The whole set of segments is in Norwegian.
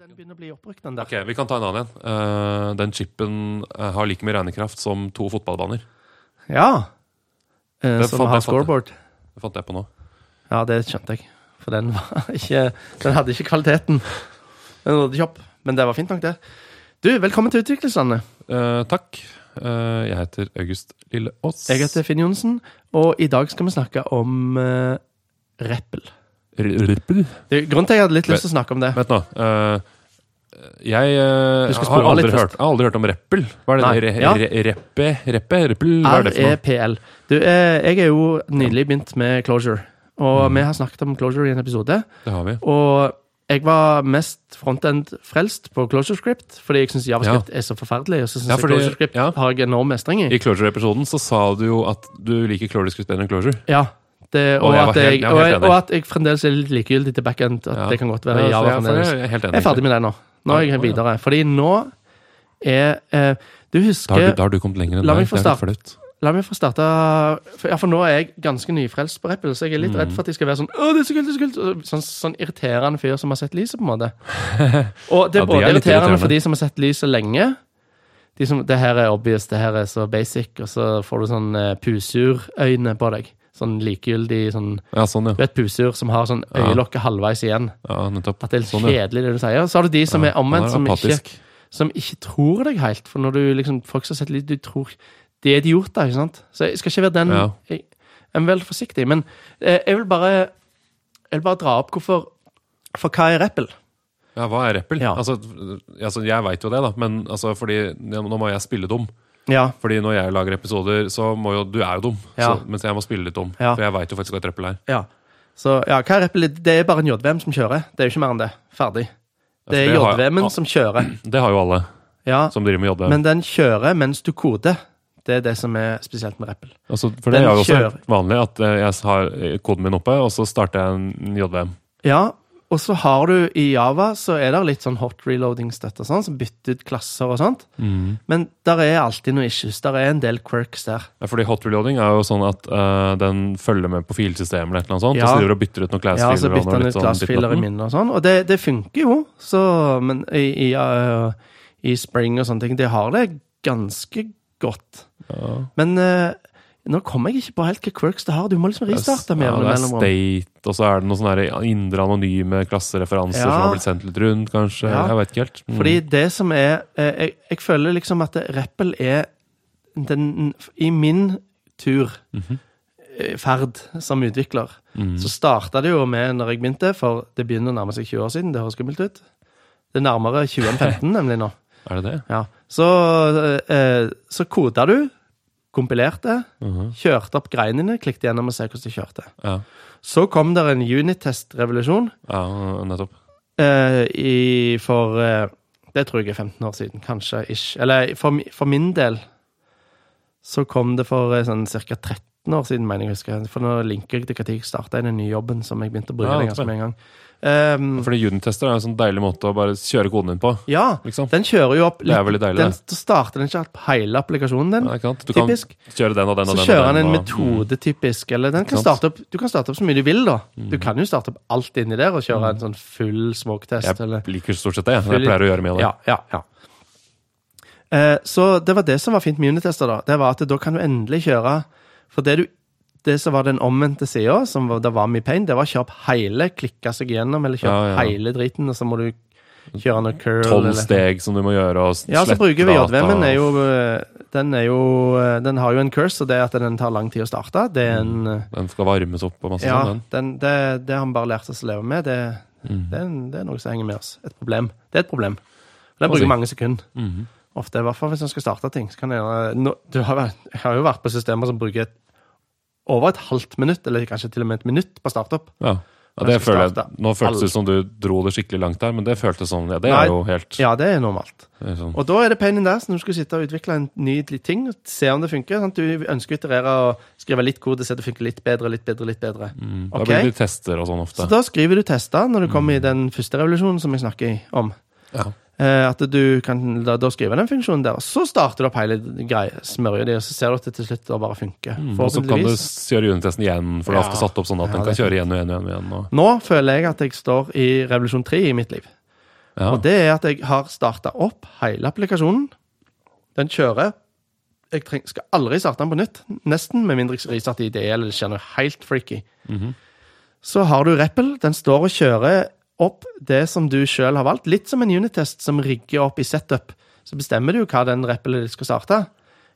Den begynner å bli oppbrukt, den der. Ok, vi kan ta en annen en. Uh, den chipen uh, har like mye regnekraft som to fotballbaner. Ja. Uh, Det som har scoreboard. Det fant jeg på nå. Ja, det skjønte jeg. For den var ikke Den hadde ikke kvaliteten. Den nådde ikke opp. Men det var fint nok, det. Du, velkommen til Utviklingslandet. Eh, takk. Eh, jeg heter August Lilleås. Jeg heter Finn Johnsen, og i dag skal vi snakke om uh, Rappel. Det- Grunnen til at jeg hadde litt lyst til å snakke om det Vent nå. eh, jeg eh, Du skal har, aldri litt hørt, jeg har aldri hørt om Reppel. Hva er det? Nei, Re, ja. re, reppe? Reppe? Reppel? Hva er det for noe? REPL. Du, eh, jeg er jo nylig begynt med Closure, og Mm. vi har snakket om Closure i en episode. Det har vi. Og jeg var mest frontend-frelst på Closure Script, fordi jeg syns Javascript er så forferdelig. Og så synes Ja, jeg fordi- Closure Script ja. har jeg enorm mestring i. I Closure-episoden så sa du jo at du liker Closure Script bedre enn Closure. Ja, det, Og og, at jeg, jeg og, jeg, og at jeg fremdeles er litt likegyldig til backend. At Ja. det kan godt være Ja, Java jeg, fremdeles. jeg er. Jeg er ferdig med det nå. Nå er jeg videre. Fordi nå er eh, Du Da har, husker du, da har du kommet lenger enn La meg få starte. La meg få starte for, Ja, for nå er jeg ganske nyfrelst på Rappel, så jeg er litt Mm. redd for at de skal være sånn Å, det er så kult, det er så kult! Sånn, sånn irriterende fyr som har sett lyset, på en måte. Og det er Ja, de både er irriterende, irriterende for de som har sett lyset lenge. De som, det her er obvious, det her er så basic, og så får du sånn uh, pusurøyne på deg. Sånn likegyldig sånn Ja, sånn, ja. Du vet pusur som har sånn øyelokket halvveis igjen. ja nettopp. At det er litt Sånn, kjedelig, det du sier. Så har du de som er omvendt, som, ikke, som ikke tror deg helt. For når du liksom Folk som har sett litt Du tror De er idioter, ikke sant? Så jeg skal ikke være den. Jeg jeg er veldig forsiktig. Men eh, jeg vil bare Jeg vil bare dra opp hvorfor For hva er Rappel? Ja, hva er Reppel? Ja. Altså, altså, jeg veit jo det, da, men altså, fordi ja, nå må jeg spille dum. Ja. Fordi når jeg lager episoder, så må jo Du er jo dum, Ja. så, mens jeg må spille litt dum. Ja. For jeg veit jo faktisk hva et Reppel er. ja. Så ja, hva er Rappel? Det er bare en JVM som kjører. Det er jo ikke mer enn det. Ferdig. Det er Altså, JVM-en som kjører. Det har jo alle Ja, som driver med JVM. men den kjører mens du koder. Det er det som er spesielt med Rappel. altså, for den det er jo også kjører. vanlig at eh, jeg har eh, koden min oppe, og så starter jeg en JVM. Ja, og så har du i Java så er det litt sånn hot reloading-støtte sånn, som bytter ut klasser og sånt. Men der er alltid noen issues. Der er en del quirks der. Ja, fordi hot reloading er jo sånn at uh, den følger med på filsystemet eller noe sånt, Ja. og så driver og bytter ut noen Ja, class-filer. så bytter den ut sånn glassfiler i minnet og sånn, og det, det funker jo. Så, men i, i, uh, i Spring og sånne ting, de har det ganske godt. Ja. Men uh, nå kommer jeg ikke på helt hva quirks det har. Du må liksom restarte med ja, det er state, og så er det noen sånne indre anonyme klassereferanser Ja. som har blitt sendt litt rundt, kanskje. Ja. Jeg vet ikke helt. Mm. Fordi det som er eh, jeg, jeg føler liksom at Rappel er den I min tur, mm -hmm. ferd som utvikler, Mm. så starta det jo med når jeg begynte, for det begynner å nærme seg 20 år siden. Det høres skummelt ut. Det er nærmere 20 enn 15, nemlig nå. Er det det? Ja. Så, eh, så koda du, kompilerte, Mhm. kjørte opp greinene, klikket gjennom og se hvordan det kjørte. Ja. Så kom det en unit-test-revolusjon ja, nettopp. eh, i, for eh, Det tror jeg er 15 år siden, kanskje. ish. Eller for, for min del så kom det for eh, sånn ca. 13 år siden, mener jeg husker. huske. For nå linker jeg til når jeg starta i den nye jobben som jeg begynte å bruke Ja, ganske med en gang. Um, Fordi unit-tester er en sånn deilig måte å bare kjøre koden din på. ja, Liksom. den kjører jo opp Det veldig deilig, den, det. Starter den ikke opp hele applikasjonen din. Ja, du typisk. Kan kjøre den og den og Så den. kjører den, en og- metode, typisk. Eller den kan starte opp, du kan starte opp så mye du vil, da. Du kan jo starte opp alt inni der og kjøre en sånn full smoke-test. Mm. Jeg eller liker stort sett det. jeg. Full- Jeg pleier å gjøre mye av det. Ja, ja, ja. Uh, så det var det som var fint med unitester, da. Det var at da kan du endelig kjøre For det du det som var den omvendte sida, som var, det var mye pain, det var å kjøre opp hele, klikke seg gjennom, eller kjøre Ja, ja. hele driten, og så må du kjøre noe curl. Tolv steg som du må gjøre, og Ja, så bruker vi data. JVM-en. er jo, eh, Den er jo eh, Den har jo en curse, og det er at den tar lang tid å starte. Det er en eh, Den skal varmes opp og masse Ja, sånn. den, det, det har vi bare lært oss å leve med. Det, Mm. det, er, det er noe som henger med oss. Et problem. Det er et problem. Den bruker mange sekunder. Mhm. Ofte, i hvert fall hvis en skal starte ting. Så kan jeg, nå, du har, jeg har jo vært på systemer som bruker et, over et halvt minutt, eller kanskje til og med et minutt på startup. Ja. ja, det føler jeg Nå føltes det som du dro det skikkelig langt der, men det føltes sånn. Ja, det Nei. er jo helt Ja, det er normalt. det er sånn. Og da er det pain in the ass når du skal sitte og utvikle en ny ting, se om det funker. Sant? Du ønsker å iterere og skrive litt kode, se det funker litt bedre, litt bedre, litt bedre. Mm. Da blir det tester og sånn ofte. Så da skriver du tester når du kommer i den første revolusjonen som jeg snakker om. Ja. Eh, at du kan da, da skrive den funksjonen der, og så starter du opp hele smørjer de, og så ser du at det til slutt bare funker. Mm. Og så kan du kjøre unitesten igjen, for det er ofte satt opp sånn at Ja, den kan kjøre igjen og igjen og igjen. Og... Nå føler jeg at jeg står i revolusjon 3 i mitt liv. Ja. Og det er at jeg har starta opp hele applikasjonen. Den kjører. Jeg treng, skal aldri starte den på nytt. Nesten, med mindre jeg restarter IDE eller det skjer noe helt freaky. Mhm. Så har du Rappel. Den står og kjører opp det som du sjøl har valgt. Litt som en unitest som rigger opp i setup. Så bestemmer du hva den Rappelen skal starte.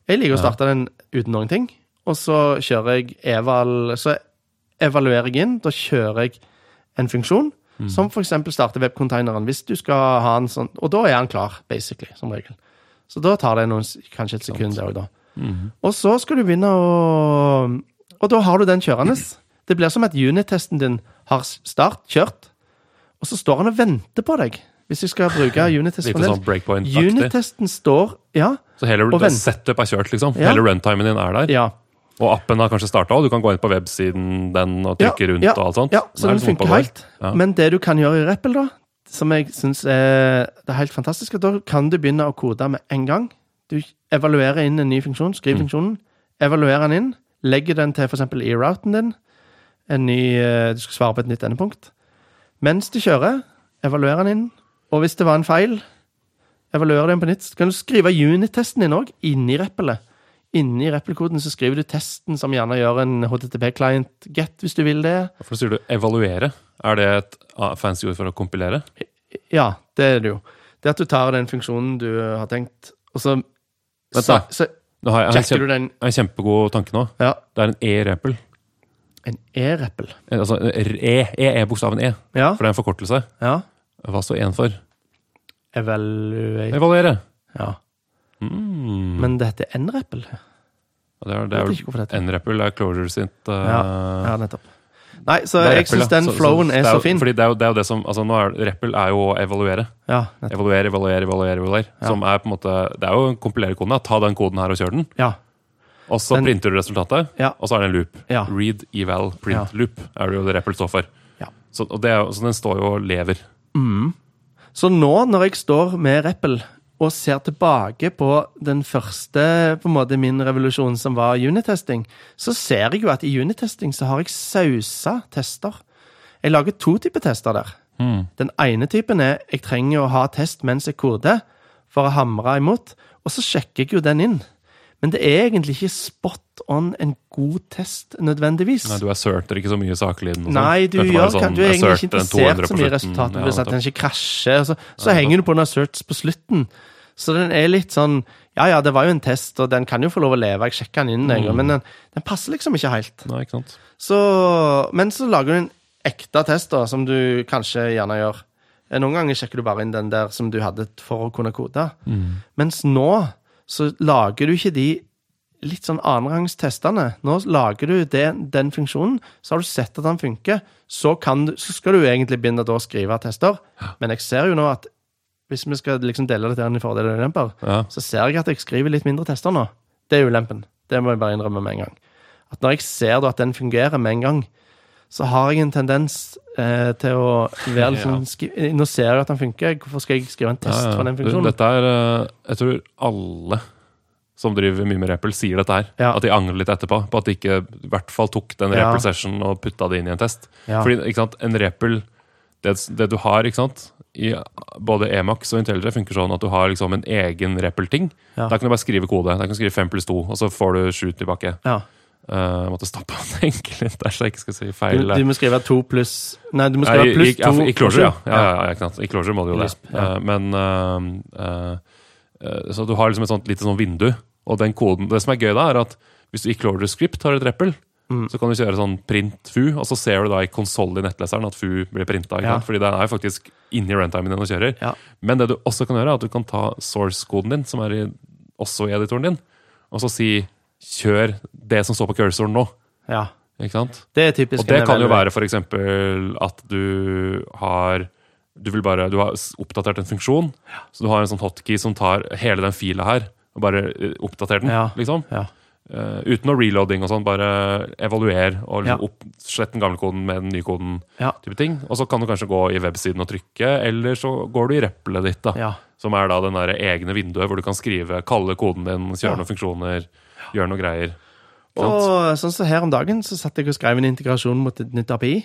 Jeg liker å starte den uten noen ting. Og så kjører jeg eval Så evaluerer jeg inn. Da kjører jeg en funksjon Mm. som f.eks. starter webcontaineren. Hvis du skal ha en sånn Og da er han klar, basically, som regel. Så da tar det noen, kanskje et sekund det og da. Mhm. Og så skal du begynne å Og da har du den kjørende. Det blir som at unit-testen din har start, kjørt, og så står han og venter på deg. Hvis jeg skal bruke unit-test Litt sånn breakpoint-aktig. Unit-testen står Ja. Så hele setup er kjørt, liksom. Ja. Hele runtimen din er der. ja. Og appen har kanskje starta, og du kan gå inn på websiden den og Ja, trykke rundt ja, og alt sånt. Ja, så den, den funker helt. Men det du kan gjøre i Rappel, da, som jeg syns er, er helt fantastisk, da kan du begynne å kode med en gang. Du evaluerer inn en ny funksjon, skriv Mm. funksjonen, evaluerer den inn, legger den til f.eks. i routen din, en ny, eh, du skal svare på et nytt endepunkt. Mens du kjører, evaluerer den inn, og hvis det var en feil, evaluerer den på nytt. Så kan du skrive unit-testen din òg, inni Rappelet. Inni Rappel-koden så skriver du testen, som gjerne gjør en HTTP-client-get, hvis du vil det. Hvorfor sier du evaluere? Er det et fancy ord for å kompilere? Ja, det er det jo. Det at du tar den funksjonen du har tenkt, og så, Vent så, da. så Nå har jeg, jeg, en du den en kjempegod tanke nå. Ja, Det er en e-repel. En e-rappel. Eh, Altså e, e, er bokstaven e, Ja, for det er en forkortelse. ja. Hva står en for? Evaluate. Evaluere. Ja. Mm. Men det heter n-rappel. Ja, det er, det er heter N-repel er Closure sitt uh, Ja, nettopp. Nei, så er jeg syns ja. den flowen er så fin. Fordi det er jo det, er jo det som altså nå er, Reppel er jo å evaluere. Ja. Evaluere, evaluere, evaluere. evaluere Ja. Som er på en måte Det er jo en kompilere koden. Ta den koden her og kjør den. Ja. Og så Den- printer du resultatet, Ja. og så er det en loop. Ja. Read, eval, print, Ja. loop er det jo det Repel står for. Ja. Så, er, så den står jo og lever. Så nå, når jeg står med Rappel og ser tilbake på den første på en måte min revolusjon, som var unitesting, så ser jeg jo at i unitesting så har jeg sausa tester. Jeg lager to typer tester der. Den ene typen er jeg trenger å ha test mens jeg koder, for å hamre imot, og så sjekker jeg jo den inn. Men det er egentlig ikke spot on en god test nødvendigvis. Nei, du asserter ikke så mye og sånn. Nei, du, gjør, bare du er egentlig ikke interessert så mye i resultatet. Ja, at den ikke krasjer. og Så, så henger du på en asserts på slutten. Så den er litt sånn Ja, ja, det var jo en test, og den kan jo få lov å leve. Jeg sjekka den inn, jeg, Mm. men den, den passer liksom ikke helt. Nei, ikke sant. Så, men så lager du en ekte test, da, som du kanskje gjerne gjør. Eh, Noen ganger sjekker du bare inn den der som du hadde for å kunne kode. Mens nå så lager du ikke de litt sånn annenrangstestene. Nå lager du det, den funksjonen, så har du sett at den funker. Så, kan du, så skal du egentlig begynne å skrive tester. Men jeg ser jo nå at hvis vi skal liksom dele det til en fordel og ulemper, Ja. så ser jeg at jeg skriver litt mindre tester nå. Det er ulempen. Det må jeg bare innrømme med en gang. At når jeg ser at den fungerer med en gang, så har jeg en tendens eh, til å være litt sånn skri- Nå ser jeg at den funker, hvorfor skal jeg skrive en test Ja, ja. for den funksjonen? Dette er eh, Jeg tror alle som driver mye med Repel, sier dette her. Ja. At de angrer litt etterpå. På at de ikke i hvert fall tok den Ja. Repel-session og putta det inn i en test. Fordi ikke sant, en Repel det, det du har ikke sant, i både Emax og IntelliJ funker sånn at du har liksom en egen Repel-ting. Ja. Da kan du bare skrive kode. Da kan du skrive 5 pluss 2, og så får du 7 tilbake. Ja. Jeg måtte stoppe og tenke litt der, så jeg ikke skal si feil. du må skrive to pluss Nei, du må skrive i, pluss ja, to. I Closure, ja. ja, ja, ja? I Closure må du jo det. Ja. Eh, men uh, Så du har liksom et sånt lite sånn vindu. Og den koden, det som er gøy da, er at hvis du i Closure Script har et reppel Mm. så kan du kjøre sånn print fu, og så ser du da i konsoll i nettleseren at fu blir printa. Ja. Fordi den er jo faktisk inni runtimen din og kjører. Ja. Men det du også kan gjøre, er at du kan ta source-koden din, som er i, også i editoren din, og så si 'kjør det som står på cursoren nå'. ja. Ikke sant? Det er typisk. Og det kan jo være f.eks. at du har du, vil bare, du har oppdatert en funksjon, så du har en sånn hotkey som tar hele den fila her og bare eh, oppdaterer den. Ja. liksom. Ja. Uh, uten noe reloading og sånn. Bare evaluer og Ja. liksom opp, slett den gamle koden med den nye koden. Ja. type ting. Og så kan du kanskje gå i websiden og trykke, eller så går du i replet ditt. da. Ja. Som er da den der egne vinduet hvor du kan skrive, kalle koden din, kjøre Ja. noen funksjoner, gjøre noe greier. Og sånn som her om dagen, så satt jeg og skrev en integrasjon mot et nytt API.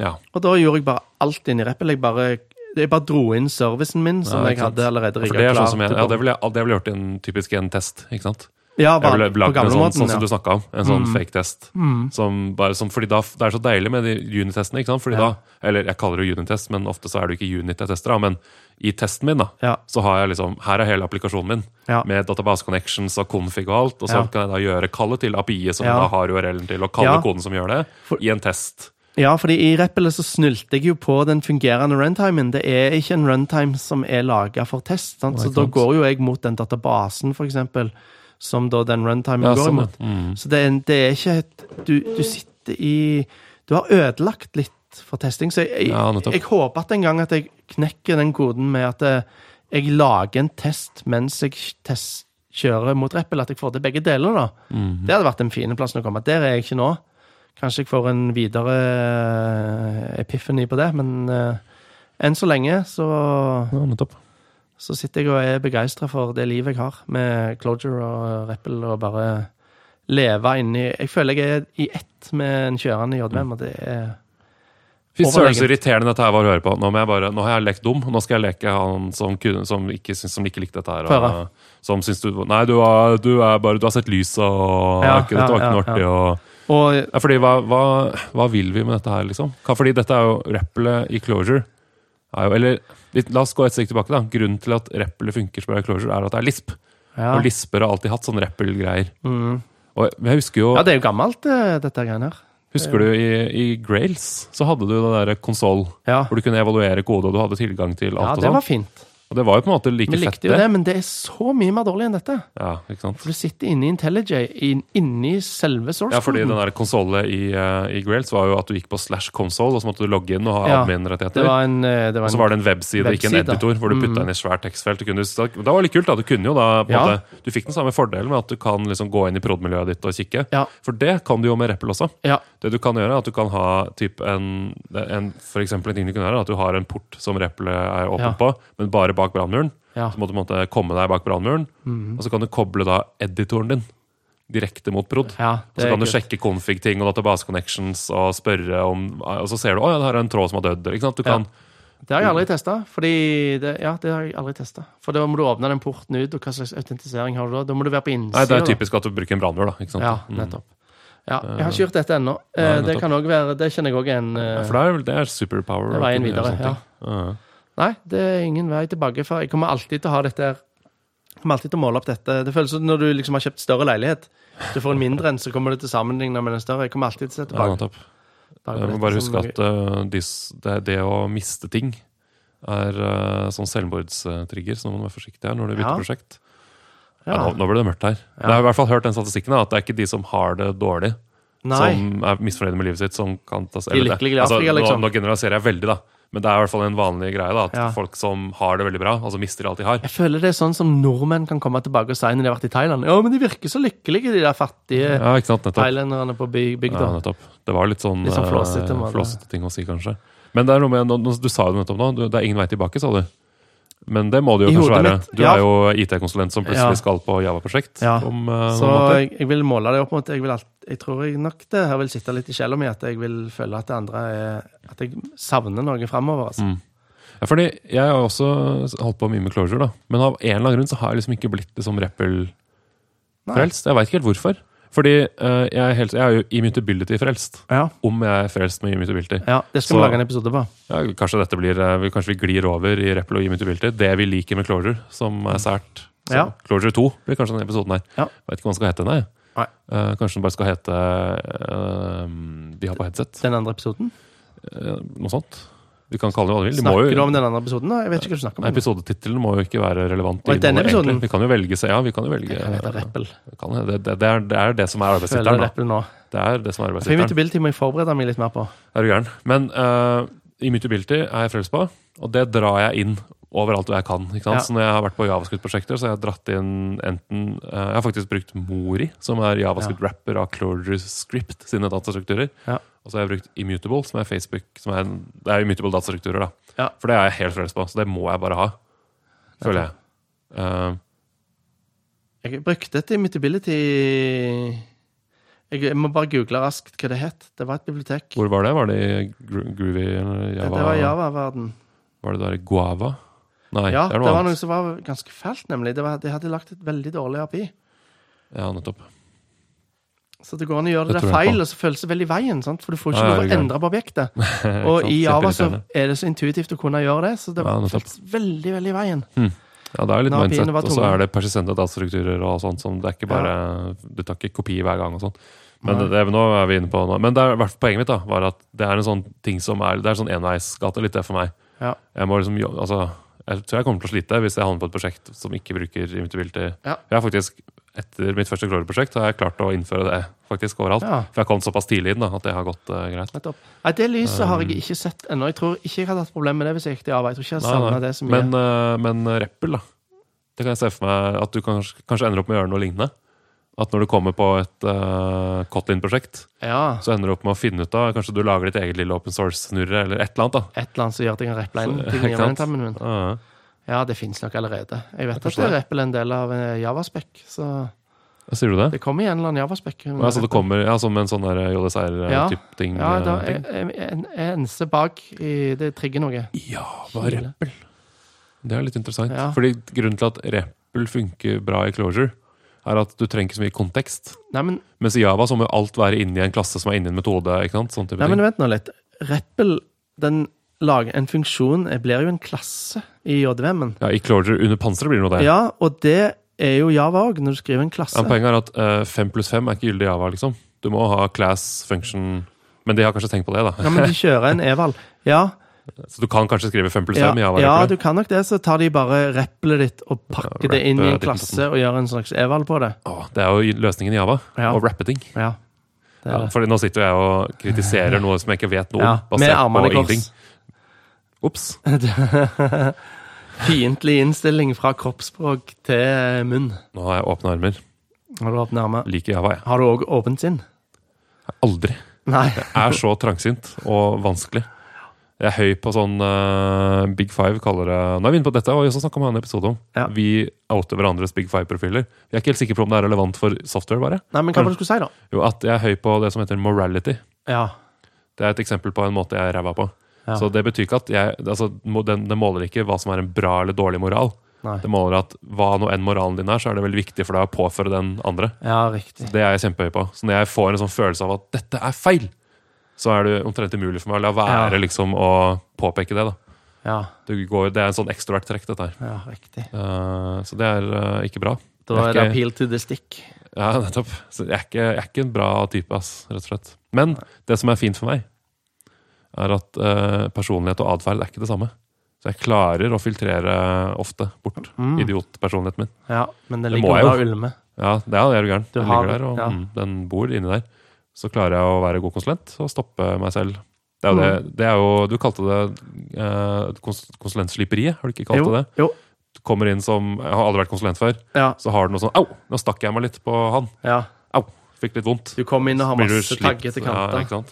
Ja. Og da gjorde jeg bare alt inn i Rappel. Jeg bare jeg bare dro inn servicen min, som Ja, jeg hadde allerede rigga det er klar. sånn som jeg, ja, det ville jeg, jeg gjort i en typisk en test. ikke sant? Ja, Jeg ville på lagd en sånn, måten, sånn som ja. du snakka om. En sånn Mm. fake test. Mm. Som bare, som, fordi da, Det er så deilig med de unit-testene. ikke sant? Fordi Ja. da, Eller jeg kaller det unit-test, men ofte så er det ikke unit jeg tester. da, Men i testen min da, Ja. så har jeg liksom Her er hele applikasjonen min med database connections og config og alt. Og så kan jeg da gjøre kallet til API-et som Ja. da har URL-en til, og kalle koden som gjør det, For- i en test. Ja, fordi i Reppelet så snulte jeg jo på den fungerende runtimen. Det er ikke en runtime som er laga for test. Sant? Så da går jo jeg mot den databasen, for eksempel, som da den runtimen Ja, går sånn, imot. Mm. Så det det er ikke et du, du sitter i Du har ødelagt litt for testing. Så jeg, jeg, ja, jeg håper at en gang at jeg knekker den koden med at jeg, jeg lager en test mens jeg test, kjører mot Reppel, at jeg får til begge deler. da. Mhm. Det hadde vært den fine plassen å komme. Der er jeg ikke nå. Kanskje jeg får en videre eh, epiphany på det, men uh, enn så lenge så, Ja, nettopp. Så sitter jeg og er begeistra for det livet jeg har med Clojure og Rappel, og bare leve inni Jeg føler jeg er i ett med en kjørende JVM, og det er Fy søren, så irriterende dette her var å høre på. Nå, bare, nå har jeg lekt dum. Nå skal jeg leke han som, kunne, som, ikke, som ikke likte dette her. Og, som syns du Nei, du, har- du, er bare, du har sett lyset, og Ja, ikke, dette var ikke noe artig. Og, Og ja, fordi hva, hva, hva vil vi med dette her, liksom? Fordi dette er jo Rappelet i Closure. Er jo, eller litt, la oss gå et steg tilbake. da Grunnen til at Rappelet funker som Closure, er at det er Lisp. ja. Og Lisper har alltid hatt sånne Rappel-greier. Mm. Og jeg husker jo ja, det er jo gammelt, eh, dette greiene her. Husker du i, i Grails så hadde du den der konsoll Ja, hvor du kunne evaluere kode, og du hadde tilgang til alt ja og det sånn. var fint. Og det var jo på en måte like Vi fett, likte jo det, men det er så mye mer dårlig enn dette. Ja, ikke sant? For du sitter inne i IntelliJ, inn- inni selve source Ja, fordi den der konsollen i, uh, i Grails var jo at du gikk på slash console, og så måtte du logge inn og ha Ja, admin-rettigheter. Det eh, det Og så var det en webside, ikke en editor, hvor du putta Mm. inn i svært tekstfelt. Du kunne, det var litt kult, da. Du kunne jo da på Ja. måte, Du fikk den samme fordelen med at du kan liksom gå inn i prod-miljøet ditt og kikke. Ja. For det kan du jo med Reppel også. Ja. Det du kan gjøre, er at du kan ha typ en, en For eksempel en ting du kan gjøre, at du har en port som Reppelet er åpen på, men bare bak brannmuren. Ja. Så må du måtte komme deg bak brannmuren, Mm. og så kan du koble da editoren din direkte mot prod. ja så kan du kult. sjekke config-ting og database connections og spørre om Og så ser du å ja, her er en tråd som har dødd. Ikke sant? Du kan, Det har jeg aldri testa. Ja, det har jeg aldri testet. For da må du åpne den porten ut, og hva slags autentisering har du da? Da må du være på innsida. Nei, det er typisk at du bruker en brannmur, da. Ja, Mm. nettopp. Ja, jeg har ikke gjort dette ennå. Eh, det kan også være Det kjenner jeg òg en Ja, eh, For det er, det er superpower. Det er veien videre. Ja. Nei, det er ingen vei tilbake. For jeg kommer alltid til å ha dette her Jeg kommer alltid til å måle opp dette. Det føles som når du liksom har kjøpt større leilighet. Du får en mindre en, så kommer du til sammenligna med den større. Jeg kommer alltid til å se Ja, tilbake. Ja, tilbake Jeg må bare huske at uh, dis, det, det å miste ting er uh, sånn selvmordstrigger, så nå må du være forsiktig her når du bytter Ja. prosjekt. Ja. ja. nå, nå ble det mørkt her. Ja. Jeg har i hvert fall hørt den statistikken, at det er ikke de som har det dårlig, Nei. som er misfornøyde med livet sitt, som kan ta seg Afrika, nå, liksom. nå generaliserer jeg veldig, da. Men det er i hvert fall en vanlig greie, da, at Ja. folk som har det veldig bra, altså mister alt de har. Jeg føler det er sånn som nordmenn kan komme tilbake og si når de har vært i Thailand. Ja, men de virker så lykkelige, de der fattige Ja, sant, thailenderne på by- bygda. Ja, nettopp. Det var litt sånn, Litt sånn flåsete, eh, ting å si, kanskje. Men det er noe med, du sa jo det nettopp nå, det er ingen vei tilbake, sa du. Men det må det I jo kanskje være. mitt, Du ja. er jo IT-konsulent som plutselig Ja. skal på Java-prosjekt Ja. om uh, Så jeg, jeg vil måle det opp mot jeg, vil alt, jeg tror jeg nok det her vil sitte litt i sjela mi, at jeg vil føle at det andre er At jeg savner noe framover. Altså. Mm. Ja, fordi jeg har også holdt på mye med closure, da. Men av en eller annen grunn så har jeg liksom ikke blitt liksom Rappel-frelst. Jeg veit ikke helt hvorfor. Fordi eh, jeg, er helt, jeg er jo immutability-frelst. Ja, Om jeg er frelst med immutability. ja, det skal vi lage en episode på. Ja, kanskje dette blir, eh, vi, kanskje vi glir over i Repl og immutability. Det vi liker med closure, som er sært. Så Ja. Closure 2 blir kanskje denne episoden her. Ja. Vet ikke hva den skal hete, nei. Nei. Eh, kanskje den bare skal hete eh, De har på headset. Den andre episoden. Eh, noe sånt. Vi kan kalle det hva vi vil. De Snakker jo, du om den andre episoden? da? Jeg vet ikke hva du snakker om. Episodetittelen må jo ikke være relevant. Og i denne episoden? egentlig. Vi kan jo velge seg, ja, vi kan jo velge Jeg vet det Rappel. det, kan, det, det, det, er, det er det som er arbeidstittelen. Det er det som er arbeidstittelen. Immutability må jeg forberede meg litt mer på. Er du gæren? Men uh, immutability er jeg frelst på, og det drar jeg inn overalt hvor jeg kan. ikke? Ja. Så når jeg har vært på javascript-prosjekter, så har jeg dratt inn enten eh, Jeg har faktisk brukt Mori, som er javascript-rapper av Clojure Script sine datastrukturer. Ja. Og så har jeg brukt Immutable, som er Facebook, som er det er immutable datastrukturer. da. Ja. For det er jeg helt frelst på, så det må jeg bare ha. Føler jeg. Uh, Jeg brukte et Immutability jeg må bare google raskt hva det het. Det var et bibliotek. hvor var det? Var det i Gro- Groovy eller Det Java? var Java-verden. Var det der i Guava? Nei, Ja, det det noe var noe som var ganske fælt, nemlig. Det var, de hadde lagt et veldig dårlig API. Ja, nettopp. Så det går an å gjøre det, Det der feil, og så føles det veldig i veien. Sant? For du får ikke Ja, lov å endre på objektet. Og i Java så er det så intuitivt å kunne gjøre det, så det Ja, føles veldig, veldig i veien. Ja, det er litt mindset, og så er det persistente datastrukturer og sånt. Som det er ikke bare, Du tar ikke kopi hver gang og sånn. Men det, det, nå er vi inne på nå. Men det er, hvert poenget mitt da, var at det er en sånn ting som er Det er sånn enveisgate, litt det for meg. Ja. Jeg må liksom altså, jeg tror jeg kommer til å slite hvis jeg havner på et prosjekt som ikke bruker immutability. Ja. Jeg har faktisk, Etter mitt første Glory-prosjekt har jeg klart å innføre det faktisk overalt. Ja. For jeg kom såpass tidlig inn da, at det har gått uh, greit. Nei, det lyset har Um. jeg ikke sett ennå. Jeg tror ikke jeg hadde hatt problemer med det hvis jeg gikk til arbeid. Jeg tror ikke jeg savna det så mye. Men, uh, men Rappel, da. Det kan jeg se for meg at du kanskje, kanskje ender opp med å gjøre noe lignende. At når du kommer på et uh, Kotlin-prosjekt, ja, så ender du opp med å finne ut av Kanskje du lager ditt eget lille open source-snurre, eller et eller annet. da et eller annet som gjør at jeg kan rapple inn Så- ting i ikke sant? runtime-en min. Ja, det fins nok allerede. Jeg vet at det rapple er en del av eh, Javaspec, så Hva Sier du det? det kommer i en eller annen Javaspec. Ja, så det kommer ja, som en sånn der JSR-type ting? Ja, eh, da, ting. en, en, eneste bak i Det trigger noe. Java Rappel. Det er litt interessant. Ja. Fordi Grunnen til at Rappel funker bra i Closure, er at du trenger ikke så mye kontekst. Nei, men, Mens i Java så må jo alt være inni en klasse som er inni en metode. ikke sant? Sånn type nei, men vent nå litt. Rappel, den lager en funksjon, blir jo en klasse i JVM-en. Ja, I Clorger under panseret blir det noe det. Ja, og det er jo Java òg, når du skriver en klasse. Ja, poenget er at eh, fem pluss fem er ikke gyldig Java. liksom. Du må ha class, function Men de har kanskje tenkt på det, da. Ja, men de kjører en eval. Ja, Så du kan kanskje skrive 5 pluss ja, i Java? ja, du kan nok det. Så tar de bare rappelet ditt og pakker Ja, det inn i en klasse og gjør en slags eval på det. Åh, det er jo løsningen i Java. Ja. Å rappe ting. Ja, det Ja, det. fordi nå sitter jeg og kritiserer noe som jeg ikke vet noe om. Ja, basert på ingenting. Ops. Fiendtlig innstilling fra kroppsspråk til munn. Nå har jeg åpne armer. Har du åpnet armer? Liker Java, jeg. Har du òg åpent sinn? Aldri. Nei. er så trangsynt og vanskelig. Jeg er høy på sånn uh, Big Five, kaller det Nå er vi inne på dette, og jeg også snakket om en episode om. Ja. Vi outer hverandres Big Five-profiler. Vi er ikke helt sikre på om det er relevant for software, bare. Nei, men hva var det du skulle si, da? Jo, at jeg er høy på det som heter morality. Ja. Det er et eksempel på en måte jeg er ræva på. Ja. Så det betyr ikke at jeg altså, den, den, måler ikke hva som er en bra eller dårlig moral. Nei. Det måler at hva nå enn moralen din er, så er det veldig viktig for deg å påføre den andre. Ja, riktig. Det er jeg kjempehøy på. Så når jeg får en sånn følelse av at dette er feil, så er det omtrent umulig for meg å la være Ja. liksom å påpeke det. da. Ja, Det, går, det er en sånn ekstrovert-trekk, dette her. ja riktig. Uh, så det er uh, ikke bra. Da er det ikke- appeal to the stick. Ja, nettopp. Så jeg er, ikke, jeg er ikke en bra type, ass, rett og slett. Men det som er fint for meg, er at uh, personlighet og atferd er ikke det samme. Så jeg klarer å filtrere ofte bort Mm. idiotpersonligheten min. Ja, men det ligger jo. ulme. Ja, det er, det er du gæren. Den ligger der, og ja. mm, den bor inni der. Så klarer jeg å være god konsulent og stoppe meg selv. Det er jo, det, det er jo Du kalte det eh, kons konsulentsliperiet, har du ikke kalt det det? jo. Du kommer inn som Jeg har aldri vært konsulent før. Ja, Så har du noe sånn Au! Nå stakk jeg meg litt på han. ja. Au! Fikk litt vondt. Du kommer inn og har masse taggete kanter. Ja,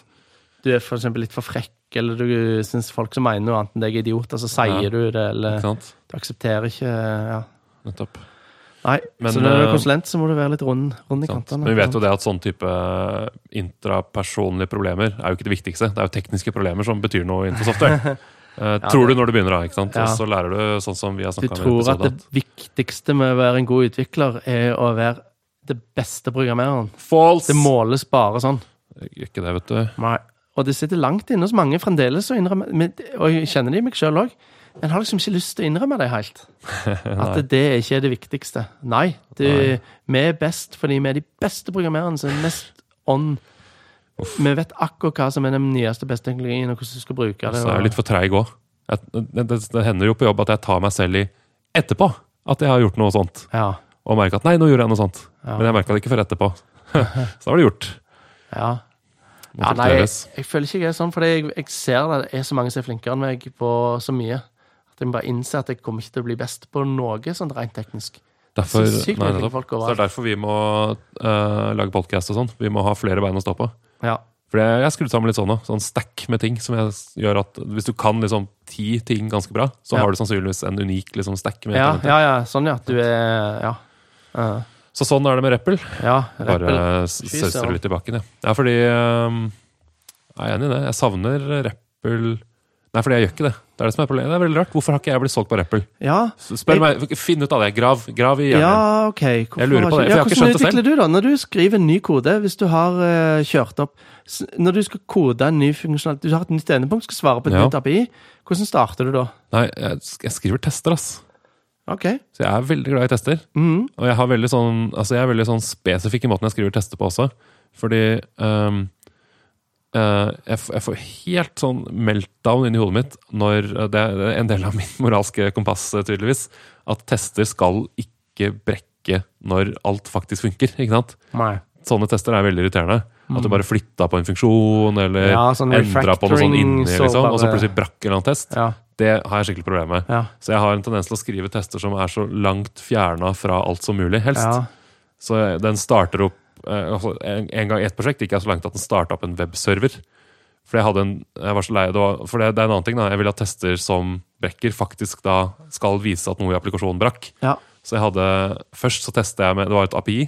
du er eksempel litt for frekk, eller du syns folk som mener noe annet enn deg er idioter, så sier Ja. du det, eller du aksepterer ikke Ja. Nettopp. Nei, Men, så når du er eh, konsulent, så må du være litt rund, rund i kantene. Men vi vet jo det at sånn type intrapersonlige problemer er jo ikke det viktigste. Det er jo tekniske problemer som betyr noe innenfor software. ja, tror du når du begynner, da. ikke sant? Ja. Og så lærer du sånn som vi har snakka om. Du tror at det viktigste med å være en god utvikler, er å være det beste programmereren. False! Det måles bare sånn. Gjør ikke det, vet du. Nei. Og det sitter langt inne hos mange fremdeles og, innrømme Og jeg kjenner det i meg sjøl òg. En har liksom ikke lyst til å innrømme det helt. At det, det ikke er det viktigste. Nei. Det, vi er best fordi vi er de beste programmererne som er mest on. Vi vet akkurat hva som er den nyeste beste teknologien, og hvordan du skal bruke det. Så er jeg litt for treig òg. Det, det, det hender jo på jobb at jeg tar meg selv i etterpå at jeg har gjort noe sånt. Ja. Og merker at nei, nå gjorde jeg noe sånt. Ja. Men jeg merka det ikke før etterpå. så da var det gjort. ja. Ja, nei, jeg, jeg føler ikke jeg er sånn, for jeg, jeg ser det er så mange som er flinkere enn meg på så mye. At jeg bare innser at jeg kommer ikke til å bli best på noe sånn rent teknisk. Derfor, så sykt nei, folk så det er derfor vi må uh, lage podcast og sånn. Vi må ha flere bein å stå på. Ja. For jeg, har skrudd sammen litt sånn nå, sånn stack med ting som gjør at hvis du kan liksom ti ting ganske bra, så Ja. har du sannsynligvis en unik liksom stack. med Ja, ja, ja, sånn ja. Du er Ja. Uh. Så sånn er det med Rappel. ja Bare rappel. s- sauser det litt i bakken, ja. ja fordi um, Jeg er enig i det. Jeg savner Rappel Nei, fordi jeg gjør ikke det. Det er det som er problemet. Det er veldig rart. Hvorfor har ikke jeg blitt solgt på Rappel? Ja, Spør Spør meg, Finn ut av det. Grav, grav i hjernen. ja ok. Hvorfor Jeg lurer på det, for ja, jeg har ikke Hvordan skjønt det utvikler du da? Når du skriver en ny kode, hvis du har uh, kjørt opp Når du skal kode en ny funksjonalitet Du har et nytt endepunkt, skal svare på et Ja. nytt API. Hvordan starter du da? Nei, jeg, jeg skriver tester, ass. Ok. Så jeg er veldig glad i tester. Mm. Og jeg, har veldig sånn, altså jeg er veldig sånn spesifikk i måten jeg skriver tester på også. Fordi eh, jeg, jeg får helt sånn meltdown inni hodet mitt når eh, det er en del av min moralske kompass, eh, tydeligvis, at tester skal ikke brekke når alt faktisk funker. ikke sant? Nei. Sånne tester er veldig irriterende. At du bare flytta på en funksjon, eller Ja, sånn endra på noe sånn inni, liksom, og så plutselig brakk en eller annen test. Ja. Det har jeg skikkelig problemer med. Ja. Så jeg har en tendens til å skrive tester som er så langt fjerna fra alt som mulig, helst. ja. Så den starter opp eh, altså en, en gang i et prosjekt gikk jeg så langt at den starta opp en webserver. For jeg en, jeg var så lei, det var, for det, det er en annen ting da, Jeg vil at tester som brekker, faktisk da skal vise at noe i applikasjonen brakk. ja. Så jeg hadde, Først så testet jeg med Det var et API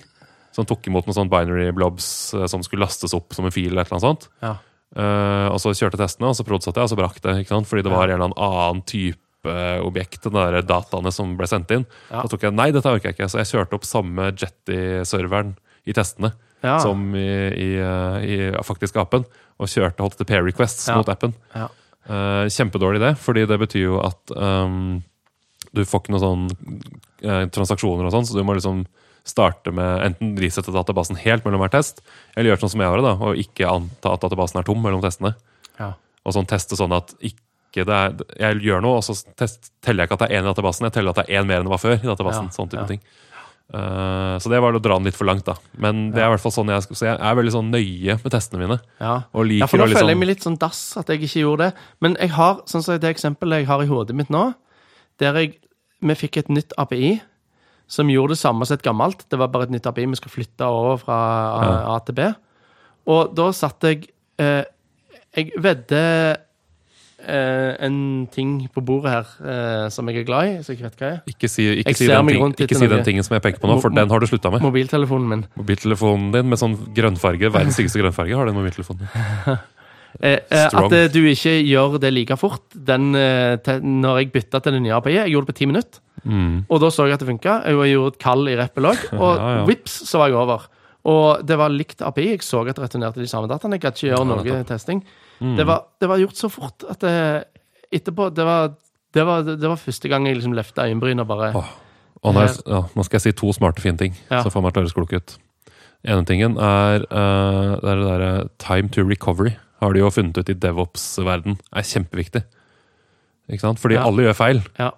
som tok imot noen sånn binary blobs eh, som skulle lastes opp som en fil. eller annet sånt. ja. Uh, og så kjørte testene, og så produserte jeg, og så brakk det. ikke sant? Fordi det var en eller annen type eh, objekt, den der dataene som ble sendt inn. Ja. Da tok jeg, Nei, dette orker jeg ikke. Så jeg kjørte opp samme Jetty-serveren i testene Ja. som i, i, eh, i faktisk appen. Og kjørte HTTP requests Ja. mot appen. Ja. Uh, kjempedårlig det, fordi det betyr jo at um, du får ikke noen sånn uh, transaksjoner og sånn, så du må liksom starte med enten resette databasen helt mellom hver test, eller gjøre sånn som jeg gjorde, da, og ikke anta at databasen er tom mellom testene. ja. Og sånn teste sånn at ikke det er Jeg gjør noe, og så test, teller jeg ikke at det er én i databasen, jeg teller at det er én mer enn det var før i databasen. Ja, sånn type ja. ting. Eh, så det var å dra den litt for langt, da. Men det er i hvert fall sånn jeg Så jeg er veldig sånn nøye med testene mine. Ja. Ja, for nå liksom føler jeg meg litt sånn dass at jeg ikke gjorde det. Men jeg har, sånn som det eksempelet jeg har i hodet mitt nå, der jeg, vi fikk et nytt API som gjorde det samme som et gammelt. Det var bare et nytt API vi skulle flytte over fra A, A til B. Og da satt jeg eh, Jeg vedder eh, en ting på bordet her eh, som jeg er glad i, så jeg vet hva er. Ikke si, ikke Jeg si, ser den, meg ting, rundt etter ikke si den tingen som jeg peker på nå, for Mo- den har du slutta med. Mobiltelefonen min. Mobiltelefonen din med sånn grønnfarge, verdens styggeste grønnfarge, har den mobiltelefonen. Eh, eh, Strong. at eh, du ikke gjør det like fort den, eh, te, når jeg bytta til det nye API. Jeg gjorde det på ti minutter. Mm. Og da så jeg at det funka. Jeg gjorde et kall i Rappel òg, og Ja, ja. vips, så var jeg over. Og det var likt API. Jeg så at det returnerte de samme dataene. Jeg gadd ikke gjøre noe testing. Mm. Det, var, det var gjort så fort at det, etterpå det var, det, var, det var første gang jeg liksom løfta øyenbryn og bare Åh. Og nå, er, ja, nå skal jeg si to smarte, fine ting Ja. som får meg til å høres klok ut. ene tingen er uh, det, er det der, time to recovery. Har de jo funnet ut i DevOps-verden er kjempeviktig. Ikke sant? Fordi Ja. alle gjør feil. Ja.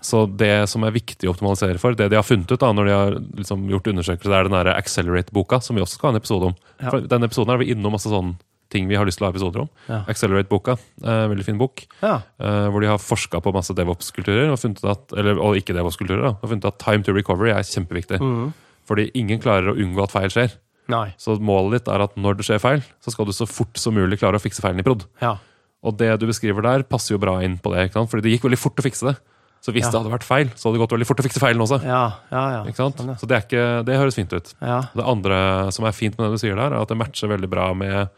Så det som er viktig å optimalisere for, det de har funnet ut da, når de har liksom gjort undersøkelser, det er den Accelerate-boka, som vi også skal ha en episode om. Ja. For denne episoden er vi innom masse sånne ting vi har lyst til å ha episoder om. Ja. Accelerate-boka, eh, veldig fin bok, Ja. eh, hvor de har forska på masse DevOps-kulturer, og funnet at, eller, og ikke DevOps-kulturer, og funnet at time to recovery er kjempeviktig. Mm. Fordi ingen klarer å unngå at feil skjer. Nei. Så målet ditt er at når det skjer feil, så skal du så fort som mulig klare å fikse feilen i prod. Ja. Og det du beskriver der, passer jo bra inn på det. ikke sant? Fordi det gikk veldig fort å fikse det. Så hvis Ja. det hadde vært feil, så hadde det gått veldig fort å fikse feilen også. Ja, ja, ja. Ikke sant? Sånn. Så det, er ikke, det høres fint ut. ja. Det andre som er fint med det du sier der, er at det matcher veldig bra med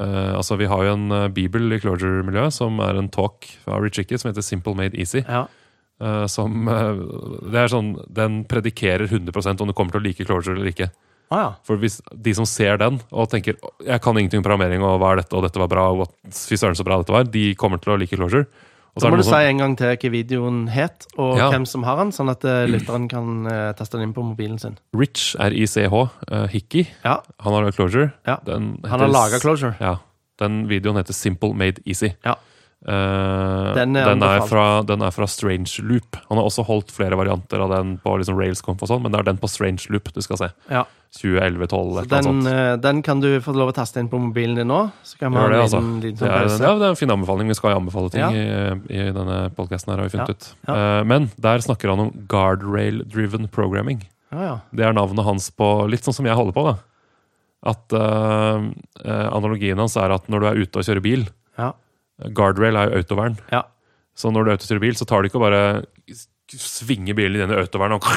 eh, altså Vi har jo en uh, bibel i Closure-miljøet som er en talk fra Rich Icky som heter Simple Made Easy. ja. Uh, som det er sånn, Den predikerer 100% om du kommer til å like Closure eller ikke. Ah, ja. For hvis de som ser den og tenker jeg kan ingenting om programmering, og hva er dette, og dette var bra, og fy søren så bra dette var, de kommer til å like Closure. Er må du noen si en gang til hva videoen het, og Ja. hvem som har den, sånn at eh, lytteren kan uh, taste den inn på mobilen sin. Rich, R-I-C-H, uh, Hickey, Ja, han har Closure. Ja. Den Han har heter- laga Closure. Ja. Den videoen heter Simple Made Easy. Ja. Eh, Den er den, er fra, den er fra Strange Loop. Han har også holdt flere varianter av den på liksom Railsconf og sånn, men det er den på Strange Loop du skal se. Ja. 2011-12 Så den, eh, den kan du få lov å taste inn på mobilen din nå. Så kan vi ha en det, altså. liten, sånn pause. ja, det er en fin anbefaling. Vi skal anbefale ting Ja. i, i denne podkasten har vi funnet ut. Eh, men der snakker han om guardrail-driven programming. Ja, ja. Det er navnet hans på litt sånn som jeg holder på, da. At eh, eh, analogien hans er at når du er ute og kjører bil Ja. Guardrail er jo autovern. Ja. Så når du er kjører bil, så tar du ikke å bare svinger bilen i i autovernet og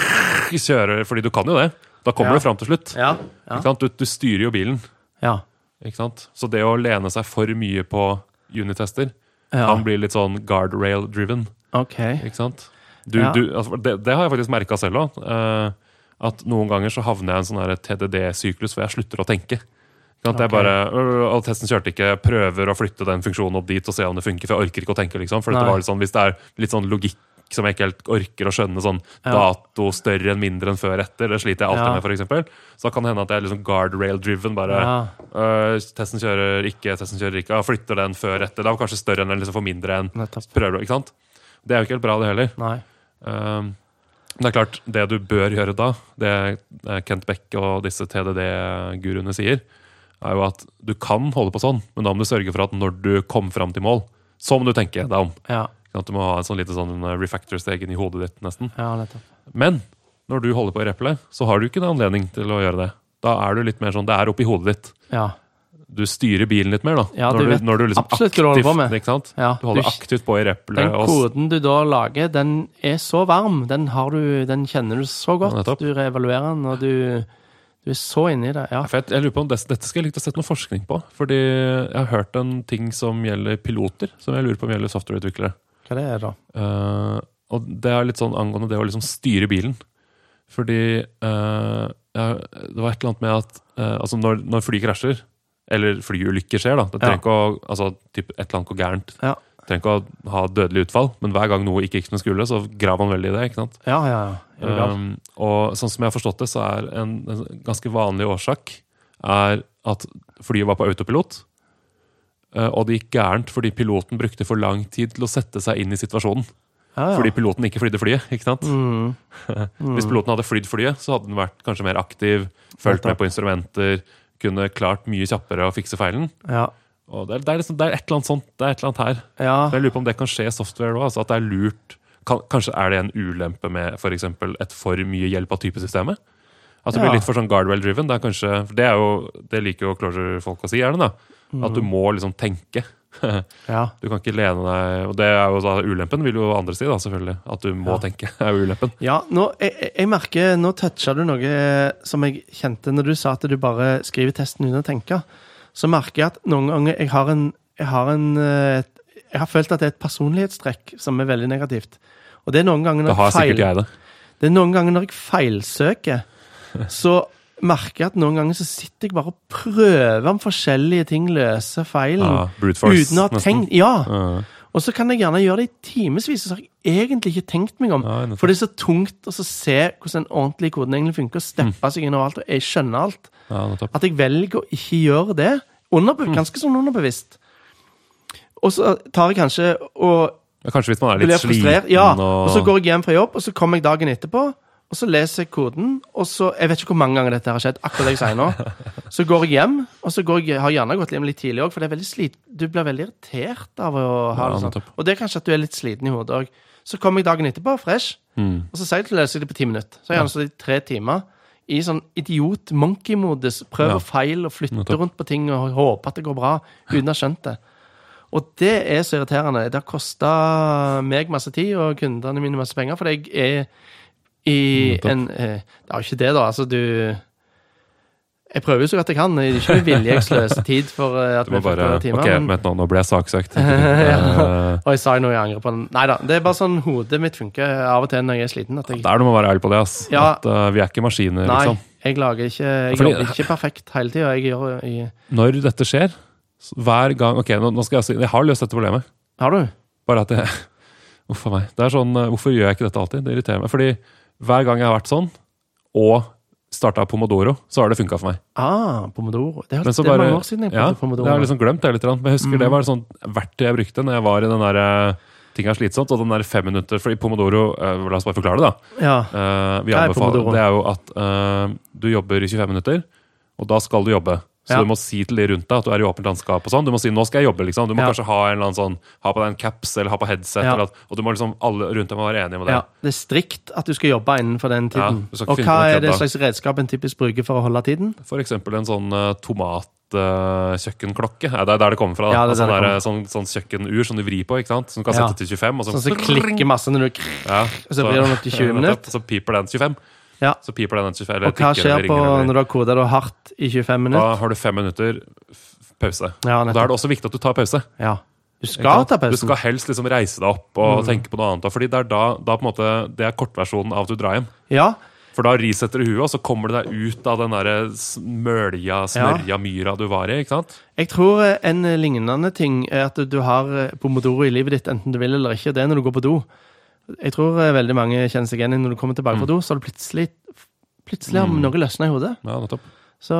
kjøre, Fordi du kan jo det. Da kommer Ja. du fram til slutt. Ja. Du, du styrer jo bilen. ja. Ikke sant? Så det å lene seg for mye på unitester kan bli litt sånn guardrail-driven. Okay. Du, Ja. du, altså, det, det har jeg faktisk merka selv òg. at noen ganger så havner jeg i en sånn TDD-syklus hvor jeg slutter å tenke. Sant? Jeg bare, øh, og testen kjørte ikke, prøver å flytte den funksjonen opp dit og se om det funker. For jeg orker ikke å tenke, liksom. For litt sånn, hvis det er litt sånn logikk som jeg ikke helt orker å skjønne, sånn Ja. dato større enn mindre enn før etter, det sliter jeg alltid Ja. med, eksempel. Så da kan det hende at jeg er liksom guardrail-driven. bare Ja. øh, Testen kjører ikke, testen kjører ikke. Flytter den før etter. Det var kanskje større enn eller liksom for mindre enn prøver, ikke sant? Det er jo ikke helt bra, det heller. Nei. Um, det er klart, det du bør gjøre da, det eh, Kent Beck og disse TDD-guruene sier, er jo at du kan holde på sånn, men da må du sørge for at når du kommer fram til mål, så må du tenke deg om. Ja. At? Du må ha en sånn lite sånn eh, refactor-steg inn i hodet ditt, nesten. Ja. Men når du holder på i replet, så har du ikke noen anledning til å gjøre det. Da er du litt mer sånn, det er oppi hodet ditt. Ja. Du styrer bilen litt mer, da. Ja, du når, vet du, når du liksom hva du holder på med. Ikke sant? Ja, Du holder du- aktivt på i replet. Den koden du da lager, den er så varm. Den, har du, den kjenner du så godt. Ja, du reevaluerer den, og du, du er så inni det. Ja. Jeg, jeg lurer på om dette, Dette skulle jeg likt å sette noe forskning på. Fordi jeg har hørt en ting som gjelder piloter, som jeg lurer på om gjelder softwareutviklere. Hva det er da? Uh, og det er litt sånn angående det å liksom styre bilen. Fordi uh, det var et eller annet med at uh, altså når, når fly krasjer, eller flyulykker skjer, da Det trenger Ja. ikke å altså, typ et eller annet går gærent. Ja. Trenger ikke å ha dødelig utfall, men hver gang noe ikke gikk som det skulle, så graver man veldig i det. ikke sant? Ja, ja, ja. Um, og sånn som jeg har forstått det, så er en, en ganske vanlig årsak er at flyet var på autopilot. eh, Og det gikk gærent fordi piloten brukte for lang tid til å sette seg inn i situasjonen. ja, ja. Fordi piloten ikke flydde flyet. ikke sant? Mm. Hvis piloten hadde flydd flyet, så hadde den vært kanskje mer aktiv, fulgt med på instrumenter, kunne klart mye kjappere å fikse feilen. Ja. Det er, det er, liksom, det er et eller annet sånt, det er et eller annet her. ja. Jeg lurer på om det kan skje i software òg. Altså at det er lurt kan, Kanskje er det en ulempe med for et for mye hjelp av typesystemet? At det Ja. blir litt for sånn guardrail-driven. Det det, er jo, det liker jo Closure-folk å si gjerne. da. At du må liksom tenke. ja. Du kan ikke lene deg Og det er jo da ulempen, vil jo andre si, da, selvfølgelig. At du må Ja. tenke, er jo ulempen. Ja, nå, jeg- jeg merker, nå toucha du noe som jeg kjente når du sa at du bare skriver testen uten å tenke. Så merker jeg at noen ganger jeg har en Jeg har, en, eh, jeg har følt at det er et personlighetstrekk som er veldig negativt. Og det er noen ganger når når har jeg, feil, sikkert jeg det. det er noen ganger når jeg feilsøker, så merker jeg at noen ganger så sitter jeg bare og prøver om forskjellige ting løser feilen. Ja, brute force, uten å ha nesten. tenkt Ja! Ja. Og så kan jeg gjerne gjøre det i timevis, og så har jeg egentlig ikke tenkt meg om. Ja, for det er så tungt å så se hvordan den ordentlige koden egentlig funker, og Mm. steppe seg inn overalt, og jeg skjønner alt. Ja. At jeg velger å ikke gjøre det. Underbe Mm. Ganske sånn underbevisst. Og så tar jeg kanskje og Ja, kanskje hvis man er litt sliten Ja, og, og så går jeg hjem fra jobb, og så kommer jeg dagen etterpå. Og så leser jeg koden, og så Jeg vet ikke hvor mange ganger dette har skjedd. akkurat det jeg sier nå. Så går jeg hjem, og så går jeg, har jeg gjerne gått hjem litt tidlig òg, for det er veldig slit, du blir veldig irritert av å ha det sånn. Og det er kanskje at du er litt sliten i hodet òg. Så kommer jeg dagen etterpå, fresh, Mm. og så sier jeg til å lese det på ti minutter. Så har jeg gjerne stått i tre timer i sånn idiot-monkey-modus. Prøver Ja. å feile og flytter rundt på ting og håper at det går bra, uten å ha skjønt det. Og det er så irriterende. Det har kosta meg masse tid og kundene mine masse penger, for jeg er i en eh, Det er jo ikke det, da. Altså, du Jeg prøver jo så godt jeg kan. Det er ikke med vilje jeg sløser tid for eh, at Du må vi får flere timer. Ok, men- vent nå, nå ble jeg saksøkt. Ja. Eh, Og jeg sa jo noe jeg angrer på. Nei da. Det er bare sånn hodet mitt funker av og til når jeg er sliten. At jeg, Det er noe å være ærlig på det. ass. Ja. At uh, Vi er ikke maskiner, nei, liksom. jeg lager ikke Jeg Fordi- jobber ikke perfekt hele tida. Jeg Når dette skjer, hver gang Ok, nå, nå skal jeg si Jeg har løst dette problemet. Har du? Bare at jeg Uff a meg. Det er sånn, Hvorfor gjør jeg ikke dette alltid? Det irriterer meg. Fordi hver gang jeg har vært sånn, og starta Pomodoro, så har det funka for meg. Ah, pomodoro. Det så det er bare- mange år siden jeg Ja, pomodoro. Jeg har liksom glemt det litt. Men jeg husker mm. det var et sånt verktøy jeg brukte når jeg var i den der uh, ting er slitsomt, og den der fem minutter For i Pomodoro uh, La oss bare forklare det, da. Ja. Uh, vi er anbefaler, det er jo at uh, du jobber i 25 minutter, og da skal du jobbe. Så Ja. du må si til de rundt deg at du er i åpent landskap. og sånn. Du må si 'nå skal jeg jobbe'. liksom. Du må Ja. kanskje ha en eller annen sånn, ha på deg en caps eller ha på headset. Ja. Eller at, og du må liksom, alle rundt deg må være enige med det. ja. Det er strikt at du skal jobbe innenfor den tiden. du Og hva er det slags redskap en typisk bruker for å holde tiden? For eksempel en sånn uh, tomatkjøkkenklokke. Ja, det er der det kommer fra. da. Altså, der sånn, sånn, sånn kjøkkenur som du vrir på, ikke sant? som du kan sette til 25. Og så, Sånn som klikker masse når du ja, så blir det nok til 20 minutter. Så piper den 25. Ja. Så piper den 25 eller Og hva tikker skjer på ringer når du har koda det hardt i 25 minutter? Da har du fem minutter pause. Ja, Da er det også viktig at du tar pause. Ja. Du skal ta pausen. Du skal helst liksom reise deg opp og Mm. tenke på noe annet. Fordi det er da, da på en måte, det er kortversjonen av at du drar hjem. Ja, For da resetter du huet, og så kommer du deg ut av den der mølja, smørja myra du var i. ikke sant? Jeg tror eh, en lignende ting er at du har eh, pomodoro i livet ditt, enten du vil eller ikke. Det er når du går på do. Jeg tror eh, veldig mange kjenner seg igjen når du kommer tilbake fra do, så har du plutselig Plutselig har Mm. noe løsna i hodet. Ja, nettopp. Så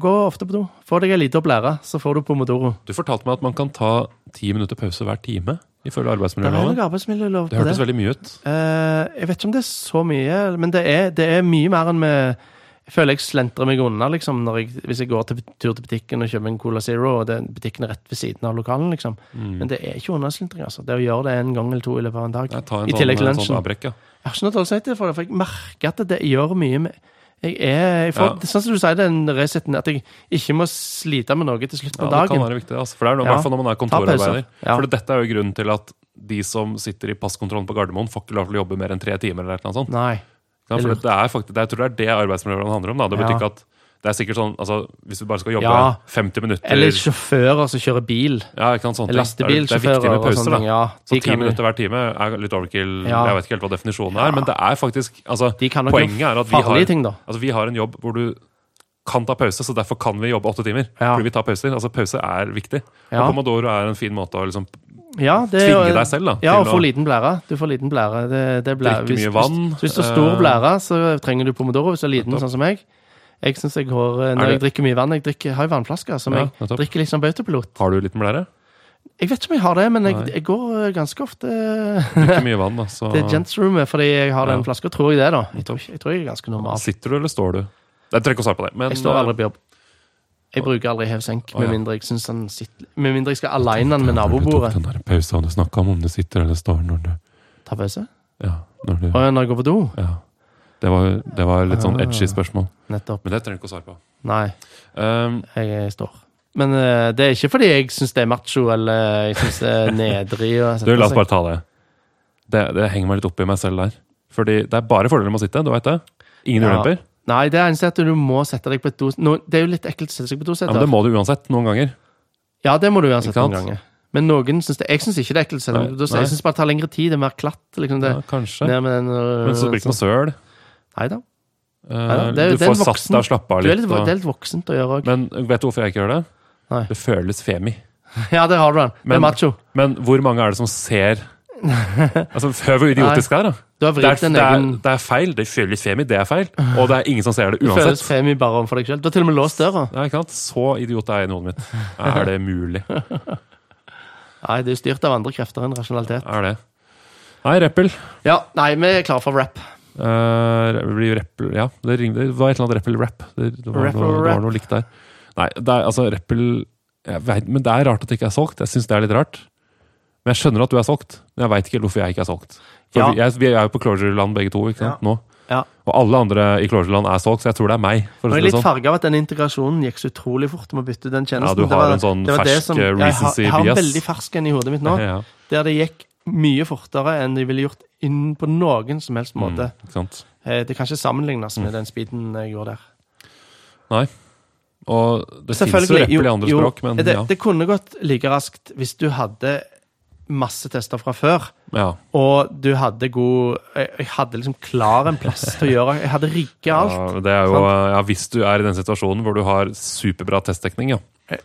gå ofte på do. Få deg ei lita opplære, så får du pomodoro. Du fortalte meg at man kan ta ti minutter pause hver time, ifølge Det arbeidsmiljøloven. arbeidsmiljølov Det hørtes det. veldig mye ut. Uh, jeg vet ikke om det er så mye, men det er, det er mye mer enn med Jeg føler jeg slentrer meg unna liksom, når jeg, hvis jeg går til tur til butikken og kjøper en Cola Zero, og det, butikken er rett ved siden av lokalen. liksom. Mm. Men det er ikke unnaslentring. altså. Det å gjøre det en gang eller to i løpet av en dag. En I tillegg til lunsjen. sånn ja. Jeg har ikke noe dårlig samvittighet for det, for jeg merker at det gjør mye med jeg er, jeg får, Ja. Sånn som du sier, den reseten, at jeg ikke må slite med noe til slutt på ja på det kan være viktig. Altså. For det er noe, Ja. hvert fall når man er kontorarbeider. Ja. For dette er jo grunnen til at de som sitter i passkontrollen på Gardermoen, får ikke lov til å jobbe mer enn tre timer. eller noe sånt. Nei. Ja, for det, er faktisk, det, jeg tror det er det arbeidsmiljøloven handler om. Da. Det betyr ikke at det er sikkert sånn, altså, Hvis du bare skal jobbe Ja. 50 minutter Eller sjåfører som kjører bil. ja, ikke sant, sånne ting. Det er- Det er viktig med pauser. da. Ja, Så ti minutter hver time er litt overkill. Ja. Jeg vet ikke helt hva definisjonen er, men det er faktisk altså, Poenget er at vi har, ting, altså, vi har en jobb hvor du kan ta pause, så derfor kan vi jobbe åtte timer. Fordi vi tar pauser. Altså Pause er viktig. Og Pomodoro er en fin måte å liksom Ja, det tvinge deg selv da, Ja, og få liten blære. Du får liten blære. Det, det blære. drikke mye vann. Hvis, hvis du har stor eh, blære, så trenger du pomodoro. Hvis du er liten, Nettopp. sånn som meg. Jeg synes jeg har, eh, Når jeg drikker mye vann Jeg drikker, har jo vannflasker som Ja, jeg drikker litt som bautapilot. Har du liten blære? Jeg vet ikke om jeg har det, men jeg, jeg går eh, ganske ofte Drikker mye vann, da. Så Det er gentsroomet fordi jeg har den Ja. flaska. Tror jeg det, da. Jeg tror, jeg tror jeg er ganske normal. Sitter du, eller står du? Jeg trenger ikke å svare på det. Men Jeg står aldri på jobb. Jeg bruker aldri hev-senk, med mindre jeg syns han sitter Med mindre jeg skal aleine han med nabobordet. den der pausa du snakka om, om du sitter eller står når du Ta pause. Ja. Når du, når jeg går på do. ja. Det var, det var litt sånn Ah. edgy spørsmål. Nettopp. Men det trenger du ikke å svare på. Nei. Um, Jeg står. Men uh, det er ikke fordi jeg syns det er macho eller jeg syns det er nedrig. du, la oss bare ta det. det. Det henger meg litt opp i meg selv der. Fordi det er bare fordeler med å sitte, du veit det? Ingen Ja. ulemper. Nei, det eneste er at du må sette deg på et do... Nå, det er jo litt ekkelt å sette seg på Ja, men det må du uansett, noen ganger. Ja, det må du uansett noen ganger. Men noen syns det Jeg syns ikke det er ekkelt å Nei, doseter. nei. Jeg syns bare det tar lengre tid. Det er mer klatt. Liksom det. Ja, kanskje. Den, øh, Men så blir det ikke noe søl. Nei da. Det er du får satt deg og slappa av litt. litt, og, det er litt voksent å gjøre òg. men vet du hvorfor jeg ikke gjør det? Nei. Det føles femi. Ja, det har du den. Det Men- er macho. Men hvor mange er det som ser Altså, Hør hvor idiotisk det er, da. Du har Det er, det, er, det er feil. Det føles femi, det er feil. Og det er ingen som ser det uansett. Det føles femi bare overfor deg selv. Du har til og med låst døra. Ja, ikke sant? Så idiot er jeg i hodet mitt. Er det mulig? Nei, det er styrt av andre krefter enn rasjonalitet. Er det? Nei, Rappel. Ja, nei, vi er klare for rap. Uh, blir Rappel Ja, det, ringde, det var et eller annet Rappel-rap. Det, det, var Rappel noe- det var noe likt der. Nei, det er, altså Rappel vet, Men det er rart at det ikke er solgt. Jeg syns det er litt rart. Men jeg skjønner at du er solgt. Men jeg veit ikke helt hvorfor jeg ikke er solgt. For Ja. vi, jeg, vi er jo på Closure-land begge to ikke sant? nå. Ja. Og alle andre i Closure-land er solgt, så jeg tror det er meg. For er si jeg det litt sånn. farga av at den integrasjonen gikk så utrolig fort med å bytte den tjenesten. Ja, du Det har var- en sånn det var det fersk, som- bias. jeg har- Jeg har en veldig fersk en i hodet mitt nå, Ja, der det gikk mye fortere enn de ville gjort inn på noen som helst måte. Mm, sant? Eh, Det kan ikke sammenlignes med den speeden jeg gjorde der. Nei. Og det fins jo Selvfølgelig, i andre språk, men det, ja. det kunne gått like raskt hvis du hadde masse tester fra før. ja. Og du hadde god Jeg jeg hadde liksom klar en plass til å gjøre Jeg hadde rigga alt. Ja, det er jo, ja, Hvis du er i den situasjonen hvor du har superbra testdekning, ja.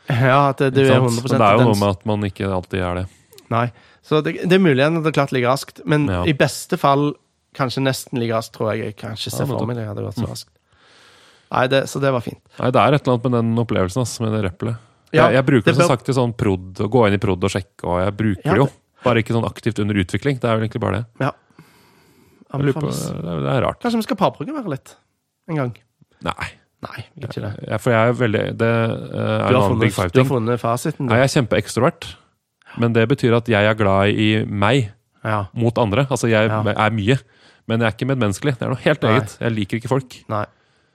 Ja, det, du er 100 Men det er jo noe med at man ikke alltid er det. Nei. Så det, det er mulig at det klart ligger raskt, men Ja. i beste fall kanskje nesten like raskt, tror jeg. Jeg kan ikke se Ja, for meg det hadde gått så raskt. Nei, det, Så det var fint. Nei, Det er et eller annet med den opplevelsen ass, med det rappelet. Ja, jeg, jeg bruker det som sagt til sånn prod, å gå inn i prod og sjekke, og jeg bruker Ja, det jo. Bare ikke sånn aktivt under utvikling. Det er vel egentlig bare det. Lurer på, det, er, det er rart. Kanskje vi skal parprogrammere litt en gang? Nei. Nei, ikke det. Jeg, for jeg er veldig Det eh, er Du en har funnet, du har funnet fasiten, du. Jeg er kjempeekstrovert, men det betyr at jeg er glad i meg Ja. mot andre. Altså, jeg Ja. er mye, men jeg er ikke medmenneskelig. Det er noe helt Nei. eget. Jeg liker ikke folk. Nei.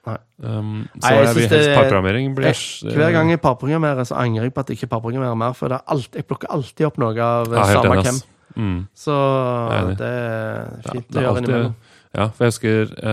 Um, så Nei, jeg jeg vil helst parprogrammering Hver gang jeg parprogrammerer, så angrer jeg på at jeg ikke parprogrammerer mer, for det er alt, jeg plukker alltid opp noe av Ja, samme hvem. Mm. Så er det er fint Ja, det er å gjøre innimellom. Ja, for jeg husker ja,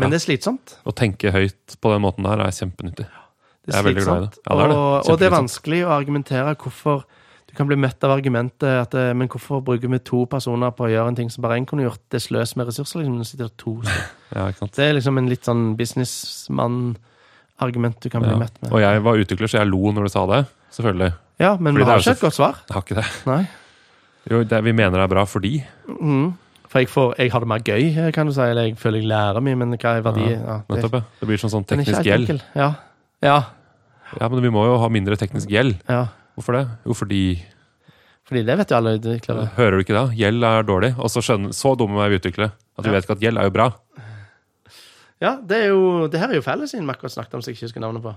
Men det er slitsomt. Å tenke høyt på den måten der er kjempenyttig. Det Jeg er veldig glad i det. Ja, det er det. Og, og det er vanskelig å argumentere hvorfor Du kan bli møtt av argumentet at eh, Men hvorfor bruker vi to personer på å gjøre en ting som bare én kunne gjort? Det er sløs med ressurser. liksom, det sitter to. Ja? Det er liksom en litt sånn businessmann-argument du kan bli Ja. møtt med. Og jeg var utvikler, så jeg lo når du sa det. Selvfølgelig. Ja, men Fordi vi har ikke et godt svar. Jeg har ikke det. Nei. Jo, det, vi mener det er bra fordi Mm. For jeg, får, jeg har det mer gøy, kan du si. Eller jeg føler jeg lærer mye, men hva er verdi? Ja, Ja, det, Det blir sånn, sånn teknisk gjeld. Ja. ja. Ja, men vi må jo ha mindre teknisk gjeld. ja. Hvorfor det? Jo, fordi Fordi det vet jo alle utviklere. Hører du ikke det? Gjeld er dårlig. Og så skjønner, så dumme er vi utviklere at vi Ja. vet ikke at gjeld er jo bra. Ja, det er jo Det her er jo fellesinn vi akkurat snakket om, som jeg ikke husker navnet på.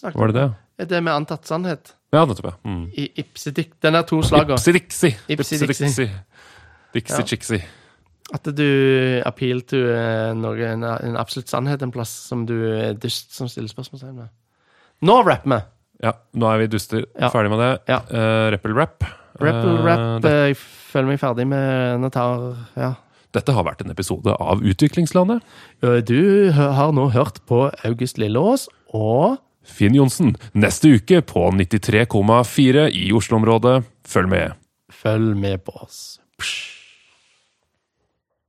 Snakket Var det det? om- Det med antatt sannhet. Ja, nettopp, ja. Mm. I Ipsidik. Den er to slagene. Ipsi-dixi. Ipsi-dixi. Ipsi-dixi. Ja. At du appeal to eh, noe, en, en absolutt sannhet en plass som du er dust som stiller spørsmålstegn ved. Nå rapper vi! Ja, nå er vi duster. Ja. Ferdig med det. Ja. Uh, Rappel-rap. Rappel Eh, rap. eh, Jeg føler meg ferdig med Natar. Ja. Dette har vært en episode av Utviklingslandet. Du har nå hørt på August Lilleås og Finn Johnsen, neste uke på 93,4 i Oslo-området. Følg med. Følg med på oss. Psj.